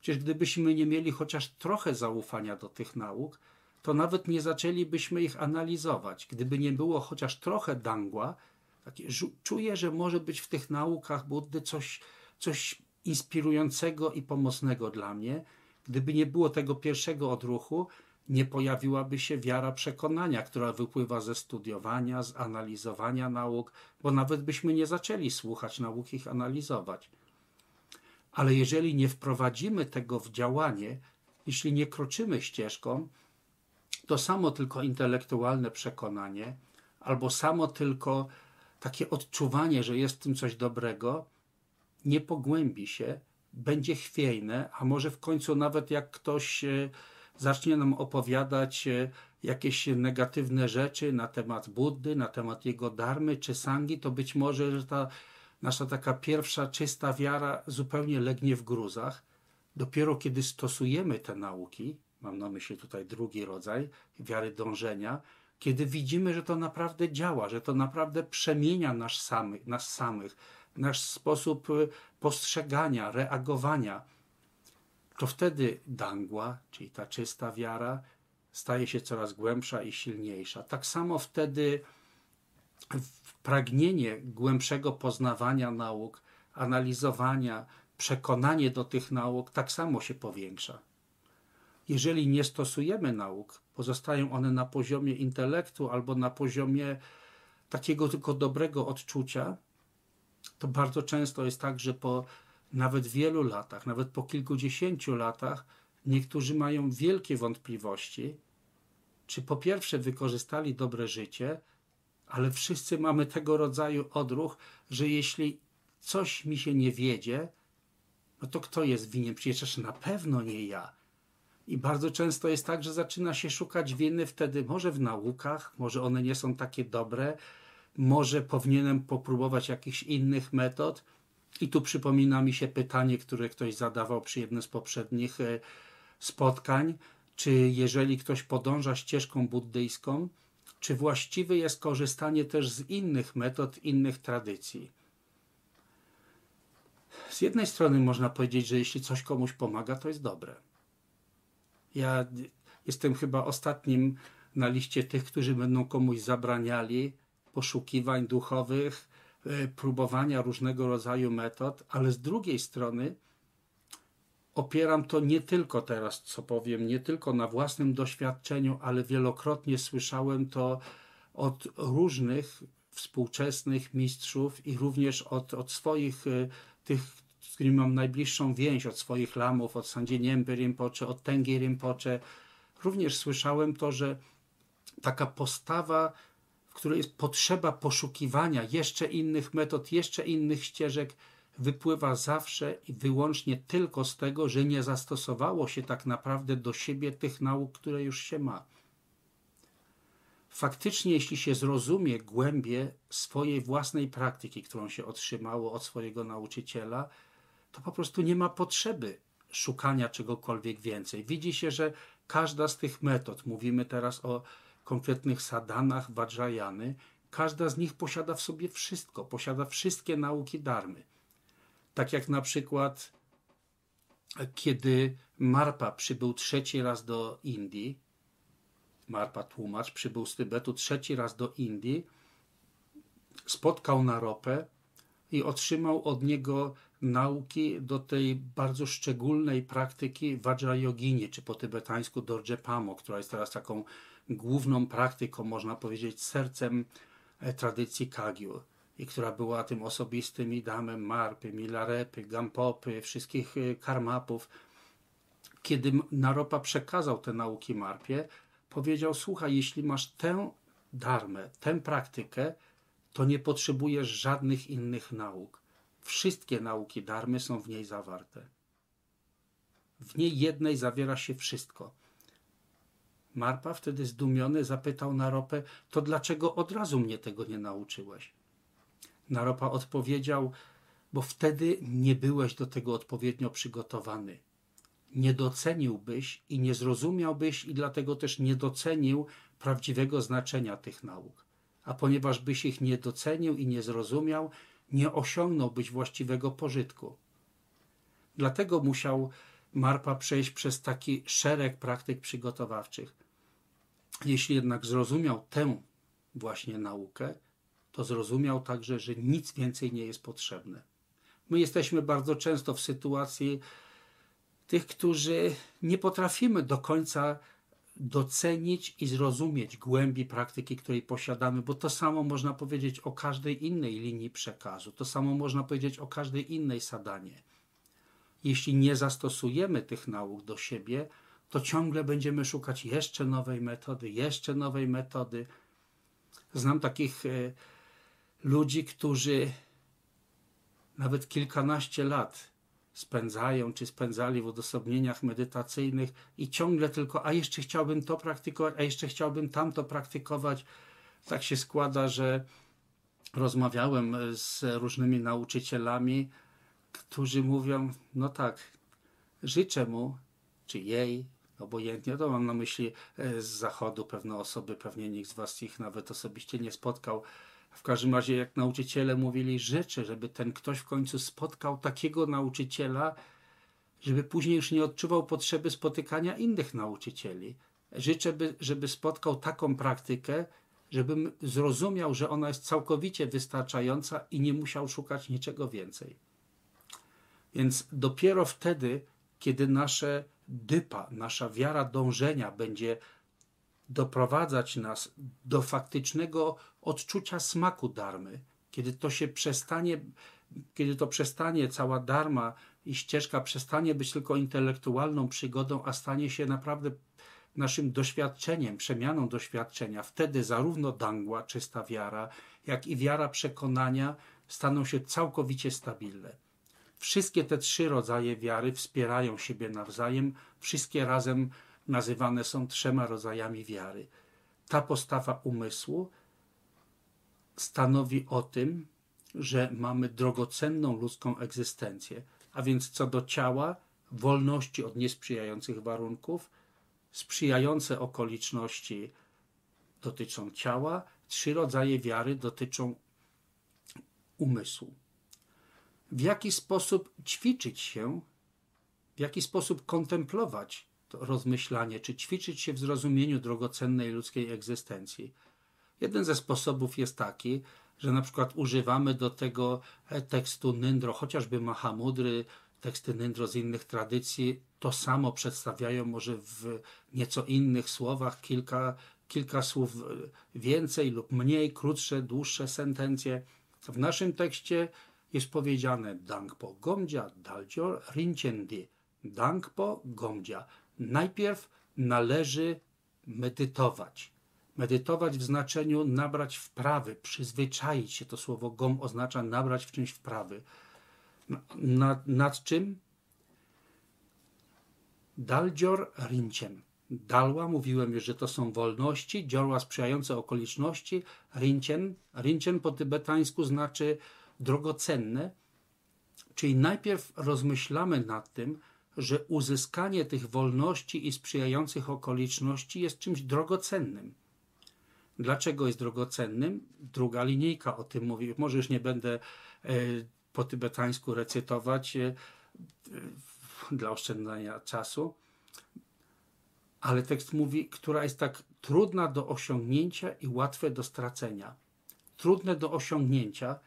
Przecież gdybyśmy nie mieli chociaż trochę zaufania do tych nauk, to nawet nie zaczęlibyśmy ich analizować. Gdyby nie było chociaż trochę dangła, takie, czuję, że może być w tych naukach Buddy coś, coś inspirującego i pomocnego dla mnie. Gdyby nie było tego pierwszego odruchu, nie pojawiłaby się wiara przekonania, która wypływa ze studiowania, z analizowania nauk, bo nawet byśmy nie zaczęli słuchać nauk, ich analizować. Ale jeżeli nie wprowadzimy tego w działanie, jeśli nie kroczymy ścieżką, to samo tylko intelektualne przekonanie, albo samo tylko takie odczuwanie, że jest w tym coś dobrego, nie pogłębi się, będzie chwiejne, a może w końcu nawet jak ktoś zacznie nam opowiadać e, jakieś negatywne rzeczy na temat Buddy, na temat jego darmy czy sangi, to być może, że ta nasza taka pierwsza czysta wiara zupełnie legnie w gruzach. Dopiero kiedy stosujemy te nauki, mam na myśli tutaj drugi rodzaj wiary dążenia, kiedy widzimy, że to naprawdę działa, że to naprawdę przemienia nasz samy, nas samych, nasz sposób e, postrzegania, reagowania to wtedy dangła, czyli ta czysta wiara, staje się coraz głębsza i silniejsza. Tak samo wtedy pragnienie głębszego poznawania nauk, analizowania, przekonanie do tych nauk tak samo się powiększa. Jeżeli nie stosujemy nauk, pozostają one na poziomie intelektu albo na poziomie takiego tylko dobrego odczucia, to bardzo często jest tak, że po nawet wielu latach, nawet po kilkudziesięciu latach, niektórzy mają wielkie wątpliwości, czy po pierwsze wykorzystali dobre życie, ale wszyscy mamy tego rodzaju odruch, że jeśli coś mi się nie wiedzie, no to kto jest winien? Przecież na pewno nie ja. I bardzo często jest tak, że zaczyna się szukać winy wtedy, może w naukach, może one nie są takie dobre, może powinienem popróbować jakichś innych metod i tu przypomina mi się pytanie, które ktoś zadawał przy jednym z poprzednich e, spotkań, czy jeżeli ktoś podąża ścieżką buddyjską, czy właściwe jest korzystanie też z innych metod, innych tradycji. Z jednej strony można powiedzieć, że jeśli coś komuś pomaga, to jest dobre. Ja jestem chyba ostatnim na liście tych, którzy będą komuś zabraniali poszukiwań duchowych, próbowania różnego rodzaju metod, ale z drugiej strony opieram to nie tylko teraz, co powiem, nie tylko na własnym doświadczeniu, ale wielokrotnie słyszałem to od różnych współczesnych mistrzów i również od, od swoich, e, tych, z którymi mam najbliższą więź, od swoich lamów, od Sandzie Niemby Rinpoche, od Tengi Rinpoche. Również słyszałem to, że taka postawa, której jest potrzeba poszukiwania jeszcze innych metod, jeszcze innych ścieżek, wypływa zawsze i wyłącznie tylko z tego, że nie zastosowało się tak naprawdę do siebie tych nauk, które już się ma. Faktycznie, jeśli się zrozumie głębie swojej własnej praktyki, którą się otrzymało od swojego nauczyciela, to po prostu nie ma potrzeby szukania czegokolwiek więcej. Widzi się, że każda z tych metod, mówimy teraz o konkretnych sadanach Vajrayany, każda z nich posiada w sobie wszystko, posiada wszystkie nauki darmy. Tak jak na przykład, kiedy Marpa przybył trzeci raz do Indii, Marpa tłumacz, przybył z Tybetu trzeci raz do Indii, spotkał Naropę i otrzymał od niego nauki do tej bardzo szczególnej praktyki Vajrayogini, czy po tybetańsku Dorjepamo, która jest teraz taką główną praktyką, można powiedzieć, sercem e, tradycji Kagyu i która była tym osobistym idamem Marpy, Milarepy, Gampopy, wszystkich e, karmapów. Kiedy Naropa przekazał te nauki Marpie, powiedział: Słuchaj, jeśli masz tę darmę, tę praktykę, to nie potrzebujesz żadnych innych nauk. Wszystkie nauki darmy są w niej zawarte. W niej jednej zawiera się wszystko. Marpa wtedy zdumiony zapytał Naropę, to dlaczego od razu mnie tego nie nauczyłeś? Naropa odpowiedział, bo wtedy nie byłeś do tego odpowiednio przygotowany. Nie doceniłbyś i nie zrozumiałbyś i dlatego też nie docenił prawdziwego znaczenia tych nauk. A ponieważ byś ich nie docenił i nie zrozumiał, nie osiągnąłbyś właściwego pożytku. Dlatego musiał Marpa przejść przez taki szereg praktyk przygotowawczych. Jeśli jednak zrozumiał tę właśnie naukę, to zrozumiał także, że nic więcej nie jest potrzebne. My jesteśmy bardzo często w sytuacji tych, którzy nie potrafimy do końca docenić i zrozumieć głębi praktyki, której posiadamy, bo to samo można powiedzieć o każdej innej linii przekazu, to samo można powiedzieć o każdej innej sadanie. Jeśli nie zastosujemy tych nauk do siebie, to ciągle będziemy szukać jeszcze nowej metody, jeszcze nowej metody. Znam takich e, ludzi, którzy nawet kilkanaście lat spędzają, czy spędzali w odosobnieniach medytacyjnych i ciągle tylko, a jeszcze chciałbym to praktykować, a jeszcze chciałbym tamto praktykować. Tak się składa, że rozmawiałem z różnymi nauczycielami, którzy mówią, no tak, życzę mu, czy jej, obojętnie, to mam na myśli e, z zachodu pewne osoby, pewnie nikt z was ich nawet osobiście nie spotkał. W każdym razie, jak nauczyciele mówili, życzę, żeby ten ktoś w końcu spotkał takiego nauczyciela, żeby później już nie odczuwał potrzeby spotykania innych nauczycieli. Życzę, by, żeby spotkał taką praktykę, żebym zrozumiał, że ona jest całkowicie wystarczająca i nie musiał szukać niczego więcej. Więc dopiero wtedy, kiedy nasze dypa, nasza wiara dążenia będzie doprowadzać nas do faktycznego odczucia smaku darmy, kiedy to się przestanie, kiedy to przestanie cała darma i ścieżka przestanie być tylko intelektualną przygodą, a stanie się naprawdę naszym doświadczeniem, przemianą doświadczenia, wtedy zarówno dangła, czysta wiara, jak i wiara przekonania staną się całkowicie stabilne. Wszystkie te trzy rodzaje wiary wspierają siebie nawzajem, wszystkie razem nazywane są trzema rodzajami wiary. Ta postawa umysłu stanowi o tym, że mamy drogocenną ludzką egzystencję, a więc co do ciała, wolności od niesprzyjających warunków, sprzyjające okoliczności dotyczą ciała, trzy rodzaje wiary dotyczą umysłu. W jaki sposób ćwiczyć się, w jaki sposób kontemplować to rozmyślanie, czy ćwiczyć się w zrozumieniu drogocennej ludzkiej egzystencji. Jeden ze sposobów jest taki, że na przykład używamy do tego e, tekstu Nyndro, chociażby Mahamudry, teksty Nyndro z innych tradycji, to samo przedstawiają może w nieco innych słowach, kilka, kilka słów e, więcej lub mniej, krótsze, dłuższe sentencje. W naszym tekście jest powiedziane Dankpo Gomdzia Daldzior Rinchendi. Dankpo Gomdzia. Najpierw należy medytować. Medytować w znaczeniu nabrać wprawy, przyzwyczaić się. To słowo gom oznacza nabrać w czymś wprawy. Nad, nad czym? Daldzior rinciem. Dalła, mówiłem już, że to są wolności, dziorła sprzyjające okoliczności. Rincien, rincien po tybetańsku znaczy drogocenne, czyli najpierw rozmyślamy nad tym, że uzyskanie tych wolności i sprzyjających okoliczności jest czymś drogocennym. Dlaczego jest drogocennym? Druga linijka o tym mówi. Może już nie będę e, po tybetańsku recytować e, dla oszczędzania czasu, ale tekst mówi, która jest tak trudna do osiągnięcia i łatwe do stracenia. Trudne do osiągnięcia,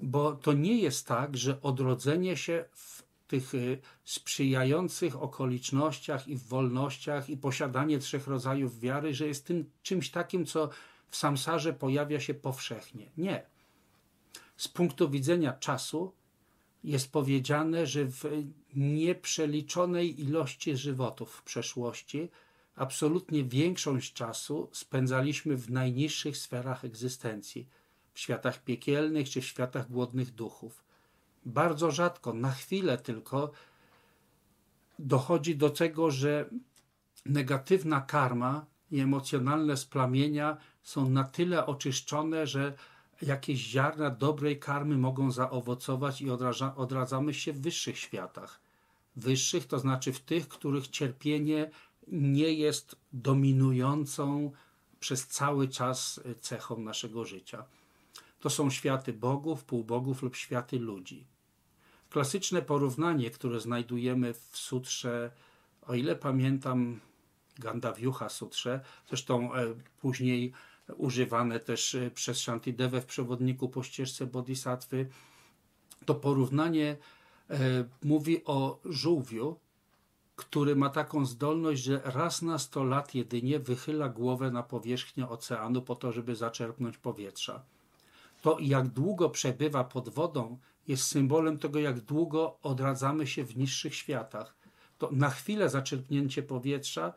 bo to nie jest tak, że odrodzenie się w tych y, sprzyjających okolicznościach i w wolnościach i posiadanie trzech rodzajów wiary, że jest tym czymś takim, co w samsarze pojawia się powszechnie. Nie. Z punktu widzenia czasu jest powiedziane, że w nieprzeliczonej ilości żywotów w przeszłości absolutnie większość czasu spędzaliśmy w najniższych sferach egzystencji, w światach piekielnych czy w światach głodnych duchów bardzo rzadko, na chwilę tylko dochodzi do tego, że negatywna karma i emocjonalne splamienia są na tyle oczyszczone, że jakieś ziarna dobrej karmy mogą zaowocować i odradza, odradzamy się w wyższych światach. Wyższych to znaczy w tych, których cierpienie nie jest dominującą przez cały czas cechą naszego życia. To są światy bogów, półbogów lub światy ludzi. Klasyczne porównanie, które znajdujemy w sutrze, o ile pamiętam, Gandavyuha sutrze, zresztą e, później używane też e, przez Shantidevę w przewodniku po ścieżce Bodhisattwy, to porównanie e, mówi o żółwiu, który ma taką zdolność, że raz na 100 lat jedynie wychyla głowę na powierzchnię oceanu po to, żeby zaczerpnąć powietrza. To jak długo przebywa pod wodą, jest symbolem tego, jak długo odradzamy się w niższych światach. To na chwilę zaczerpnięcie powietrza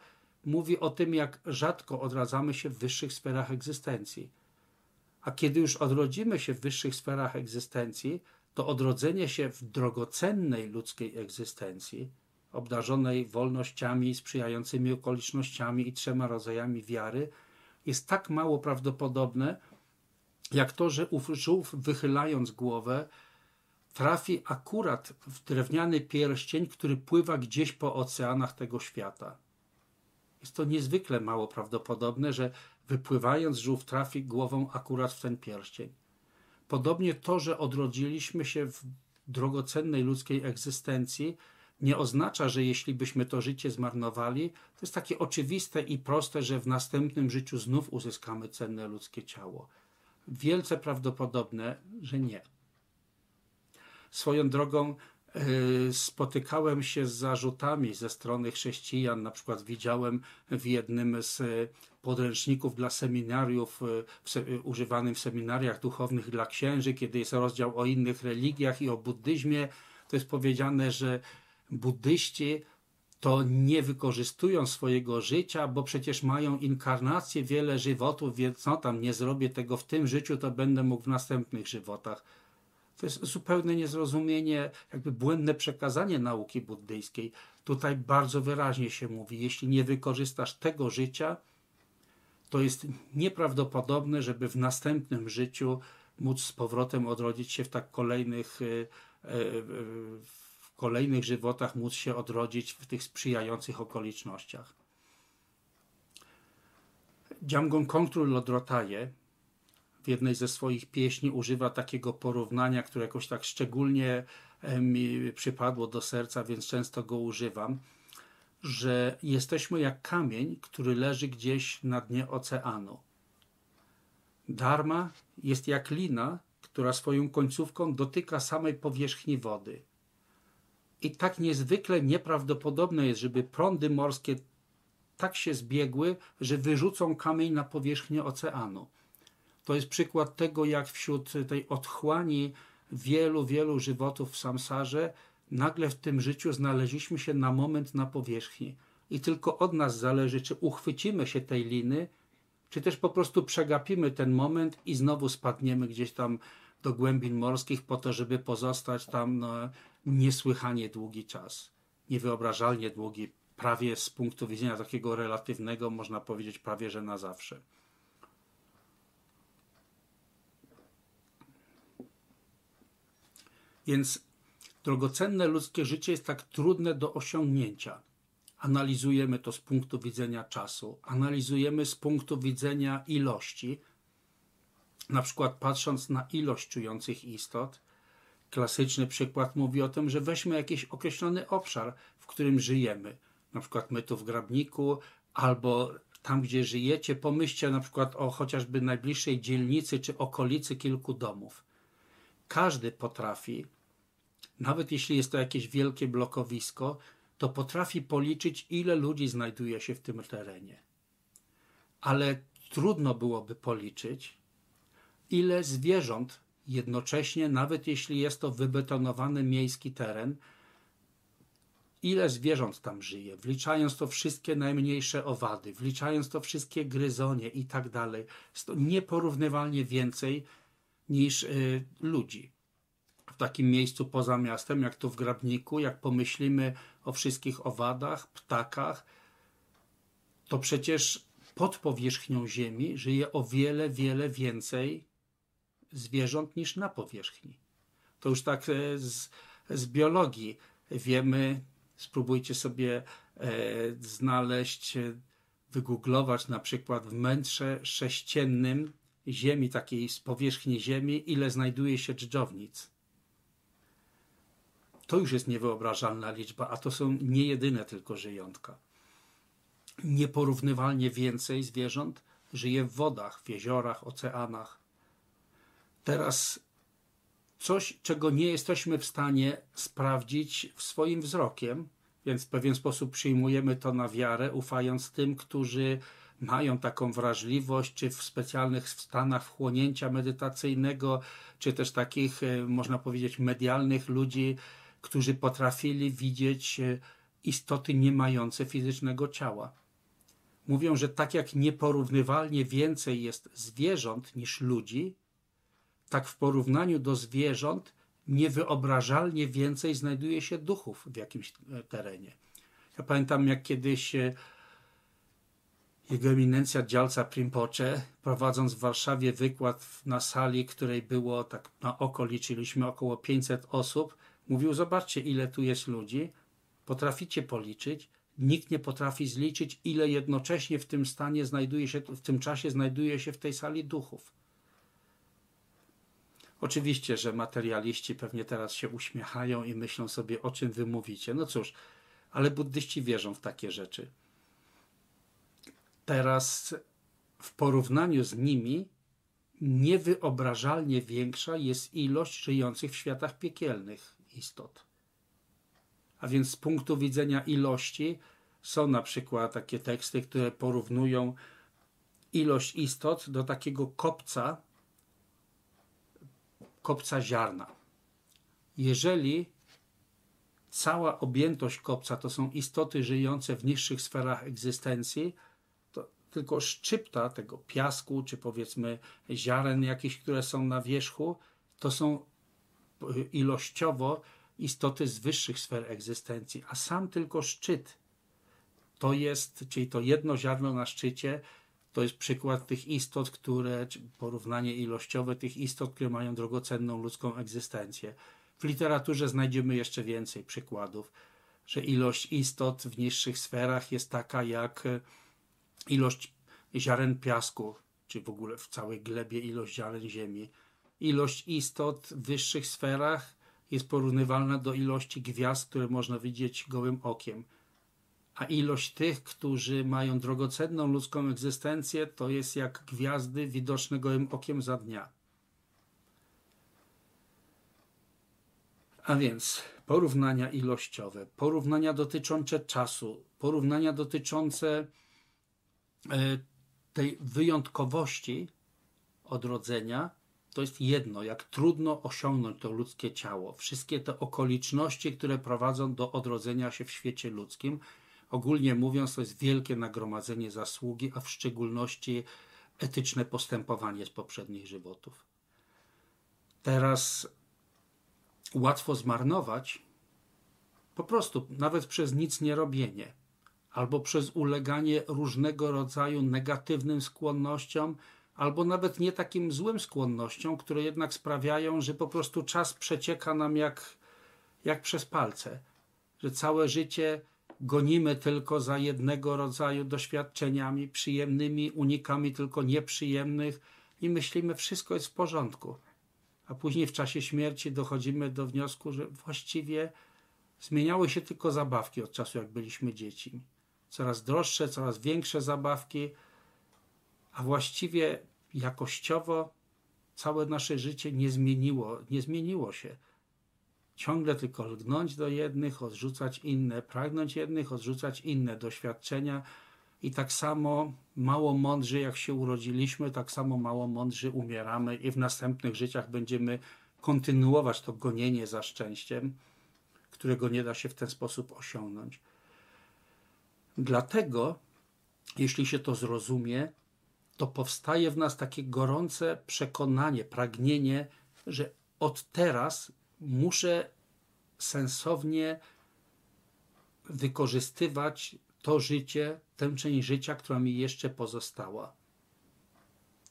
mówi o tym, jak rzadko odradzamy się w wyższych sferach egzystencji. A kiedy już odrodzimy się w wyższych sferach egzystencji, to odrodzenie się w drogocennej ludzkiej egzystencji, obdarzonej wolnościami, sprzyjającymi okolicznościami i trzema rodzajami wiary, jest tak mało prawdopodobne, jak to, że ów żółw wychylając głowę trafi akurat w drewniany pierścień, który pływa gdzieś po oceanach tego świata. Jest to niezwykle mało prawdopodobne, że wypływając żółw trafi głową akurat w ten pierścień. Podobnie to, że odrodziliśmy się w drogocennej ludzkiej egzystencji, nie oznacza, że jeśli byśmy to życie zmarnowali, to jest takie oczywiste i proste, że w następnym życiu znów uzyskamy cenne ludzkie ciało. Wielce prawdopodobne, że nie. Swoją drogą e, spotykałem się z zarzutami ze strony chrześcijan. Na przykład widziałem w jednym z podręczników dla seminariów, w, używanym w seminariach duchownych dla księży, kiedy jest rozdział o innych religiach i o buddyzmie, to jest powiedziane, że buddyści to nie wykorzystują swojego życia, bo przecież mają inkarnację, wiele żywotów, więc no tam nie zrobię tego w tym życiu, to będę mógł w następnych żywotach. To jest zupełne niezrozumienie, jakby błędne przekazanie nauki buddyjskiej. Tutaj bardzo wyraźnie się mówi, jeśli nie wykorzystasz tego życia, to jest nieprawdopodobne, żeby w następnym życiu móc z powrotem odrodzić się w tak kolejnych, e, e, w kolejnych żywotach, móc się odrodzić w tych sprzyjających okolicznościach. Jamgon Kongtrul Lodrotaje w jednej ze swoich pieśni używa takiego porównania, które jakoś tak szczególnie e, mi przypadło do serca, więc często go używam, że jesteśmy jak kamień, który leży gdzieś na dnie oceanu. Dharma jest jak lina, która swoją końcówką dotyka samej powierzchni wody. I tak niezwykle nieprawdopodobne jest, żeby prądy morskie tak się zbiegły, że wyrzucą kamień na powierzchnię oceanu. To jest przykład tego, jak wśród tej otchłani wielu, wielu żywotów w samsarze nagle w tym życiu znaleźliśmy się na moment na powierzchni. I tylko od nas zależy, czy uchwycimy się tej liny, czy też po prostu przegapimy ten moment i znowu spadniemy gdzieś tam do głębin morskich po to, żeby pozostać tam no, niesłychanie długi czas. Niewyobrażalnie długi, prawie z punktu widzenia takiego relatywnego, można powiedzieć prawie, że na zawsze. Więc drogocenne ludzkie życie jest tak trudne do osiągnięcia. Analizujemy to z punktu widzenia czasu, analizujemy z punktu widzenia ilości, na przykład patrząc na ilość czujących istot. Klasyczny przykład mówi o tym, że weźmy jakiś określony obszar, w którym żyjemy. Na przykład my tu w Grabniku, albo tam, gdzie żyjecie, pomyślcie na przykład o chociażby najbliższej dzielnicy czy okolicy kilku domów. Każdy potrafi nawet jeśli jest to jakieś wielkie blokowisko, to potrafi policzyć, ile ludzi znajduje się w tym terenie. Ale trudno byłoby policzyć, ile zwierząt jednocześnie, nawet jeśli jest to wybetonowany miejski teren, ile zwierząt tam żyje, wliczając to wszystkie najmniejsze owady, wliczając to wszystkie gryzonie i tak dalej. Jest to nieporównywalnie więcej niż y, ludzi w takim miejscu poza miastem, jak tu w Grabniku, jak pomyślimy o wszystkich owadach, ptakach, to przecież pod powierzchnią Ziemi żyje o wiele, wiele więcej zwierząt niż na powierzchni. To już tak e, z, z biologii wiemy, spróbujcie sobie e, znaleźć, e, wygooglować na przykład w mętrze sześciennym Ziemi, takiej z powierzchni Ziemi, ile znajduje się dżdżownic. To już jest niewyobrażalna liczba, a to są nie jedyne tylko żyjątka. Nieporównywalnie więcej zwierząt żyje w wodach, w jeziorach, oceanach. Teraz coś, czego nie jesteśmy w stanie sprawdzić swoim wzrokiem, więc w pewien sposób przyjmujemy to na wiarę, ufając tym, którzy mają taką wrażliwość, czy w specjalnych stanach wchłonięcia medytacyjnego, czy też takich, e, można powiedzieć, medialnych ludzi, którzy potrafili widzieć e, istoty nie mające fizycznego ciała. Mówią, że tak jak nieporównywalnie więcej jest zwierząt niż ludzi, tak w porównaniu do zwierząt niewyobrażalnie więcej znajduje się duchów w jakimś e, terenie. Ja pamiętam, jak kiedyś e, jego eminencja Dzialca Primpocze, prowadząc w Warszawie wykład na sali, której było tak na oko liczyliśmy około 500 osób, Mówił: Zobaczcie, ile tu jest ludzi, potraficie policzyć. Nikt nie potrafi zliczyć, ile jednocześnie w tym stanie znajduje się, w tym czasie znajduje się w tej sali duchów. Oczywiście, że materialiści pewnie teraz się uśmiechają i myślą sobie, o czym wy mówicie. No cóż, ale buddyści wierzą w takie rzeczy. Teraz w porównaniu z nimi niewyobrażalnie większa jest ilość żyjących w światach piekielnych istot. A więc z punktu widzenia ilości są na przykład takie teksty, które porównują ilość istot do takiego kopca, kopca ziarna. Jeżeli cała objętość kopca to są istoty żyjące w niższych sferach egzystencji, to tylko szczypta tego piasku, czy powiedzmy ziaren jakichś, które są na wierzchu, to są ilościowo istoty z wyższych sfer egzystencji, a sam tylko szczyt to jest, czyli to jedno ziarno na szczycie, to jest przykład tych istot, które, porównanie ilościowe tych istot, które mają drogocenną ludzką egzystencję. W literaturze znajdziemy jeszcze więcej przykładów, że ilość istot w niższych sferach jest taka jak ilość ziaren piasku, czy w ogóle w całej glebie ilość ziaren ziemi ilość istot w wyższych sferach jest porównywalna do ilości gwiazd, które można widzieć gołym okiem. A ilość tych, którzy mają drogocenną ludzką egzystencję, to jest jak gwiazdy widoczne gołym okiem za dnia. A więc porównania ilościowe, porównania dotyczące czasu, porównania dotyczące e, tej wyjątkowości odrodzenia, to jest jedno, jak trudno osiągnąć to ludzkie ciało. Wszystkie te okoliczności, które prowadzą do odrodzenia się w świecie ludzkim, ogólnie mówiąc, to jest wielkie nagromadzenie zasługi, a w szczególności etyczne postępowanie z poprzednich żywotów. Teraz łatwo zmarnować po prostu, nawet przez nic nie robienie, albo przez uleganie różnego rodzaju negatywnym skłonnościom, albo nawet nie takim złym skłonnościom, które jednak sprawiają, że po prostu czas przecieka nam jak, jak przez palce, że całe życie gonimy tylko za jednego rodzaju doświadczeniami przyjemnymi, unikamy tylko nieprzyjemnych i myślimy, wszystko jest w porządku. A później w czasie śmierci dochodzimy do wniosku, że właściwie zmieniały się tylko zabawki od czasu, jak byliśmy dziećmi. Coraz droższe, coraz większe zabawki, a właściwie jakościowo całe nasze życie nie zmieniło, nie zmieniło się ciągle tylko lgnąć do jednych, odrzucać inne, pragnąć jednych, odrzucać inne doświadczenia i tak samo mało mądrzy jak się urodziliśmy, tak samo mało mądrzy umieramy i w następnych życiach będziemy kontynuować to gonienie za szczęściem, którego nie da się w ten sposób osiągnąć. Dlatego, jeśli się to zrozumie, to powstaje w nas takie gorące przekonanie, pragnienie, że od teraz muszę sensownie wykorzystywać to życie, tę część życia, która mi jeszcze pozostała.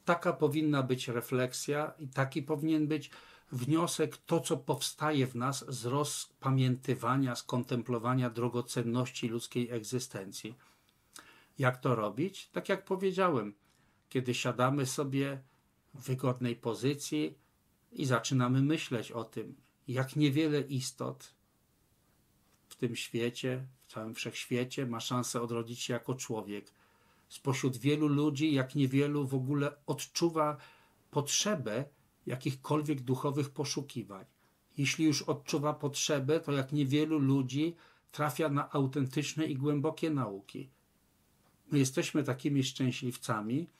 Taka powinna być refleksja i taki powinien być wniosek, to co powstaje w nas z rozpamiętywania, z kontemplowania drogocenności ludzkiej egzystencji. Jak to robić? Tak jak powiedziałem, kiedy siadamy sobie w wygodnej pozycji i zaczynamy myśleć o tym, jak niewiele istot w tym świecie, w całym wszechświecie ma szansę odrodzić się jako człowiek. Spośród wielu ludzi, jak niewielu w ogóle odczuwa potrzebę jakichkolwiek duchowych poszukiwań. Jeśli już odczuwa potrzebę, to jak niewielu ludzi trafia na autentyczne i głębokie nauki. My jesteśmy takimi szczęśliwcami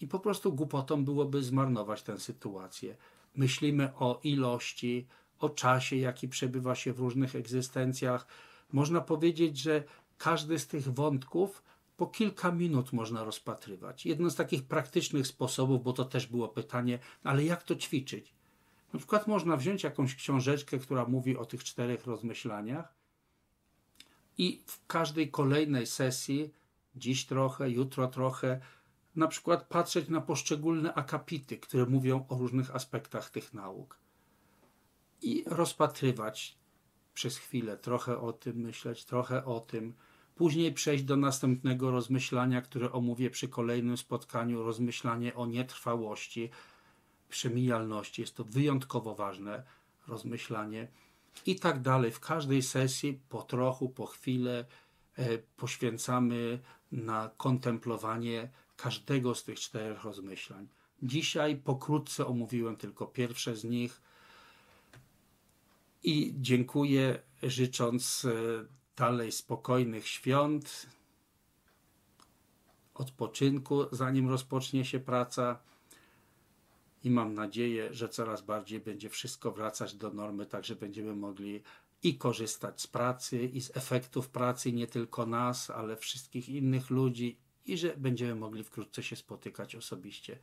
i po prostu głupotą byłoby zmarnować tę sytuację myślimy o ilości, o czasie, jaki przebywa się w różnych egzystencjach. Można powiedzieć, że każdy z tych wątków po kilka minut można rozpatrywać. Jedno z takich praktycznych sposobów, bo to też było pytanie, ale jak to ćwiczyć? Na przykład można wziąć jakąś książeczkę, która mówi o tych czterech rozmyślaniach i w każdej kolejnej sesji, dziś trochę, jutro trochę, na przykład patrzeć na poszczególne akapity, które mówią o różnych aspektach tych nauk i rozpatrywać przez chwilę, trochę o tym myśleć, trochę o tym, później przejść do następnego rozmyślania, które omówię przy kolejnym spotkaniu, rozmyślanie o nietrwałości, przemijalności. Jest to wyjątkowo ważne rozmyślanie i tak dalej. W każdej sesji po trochu, po chwilę e, poświęcamy na kontemplowanie każdego z tych czterech rozmyślań. Dzisiaj pokrótce omówiłem tylko pierwsze z nich i dziękuję, życząc e, dalej spokojnych świąt, odpoczynku, zanim rozpocznie się praca. I mam nadzieję, że coraz bardziej będzie wszystko wracać do normy, tak że będziemy mogli i korzystać z pracy, i z efektów pracy nie tylko nas, ale wszystkich innych ludzi i że będziemy mogli wkrótce się spotykać osobiście.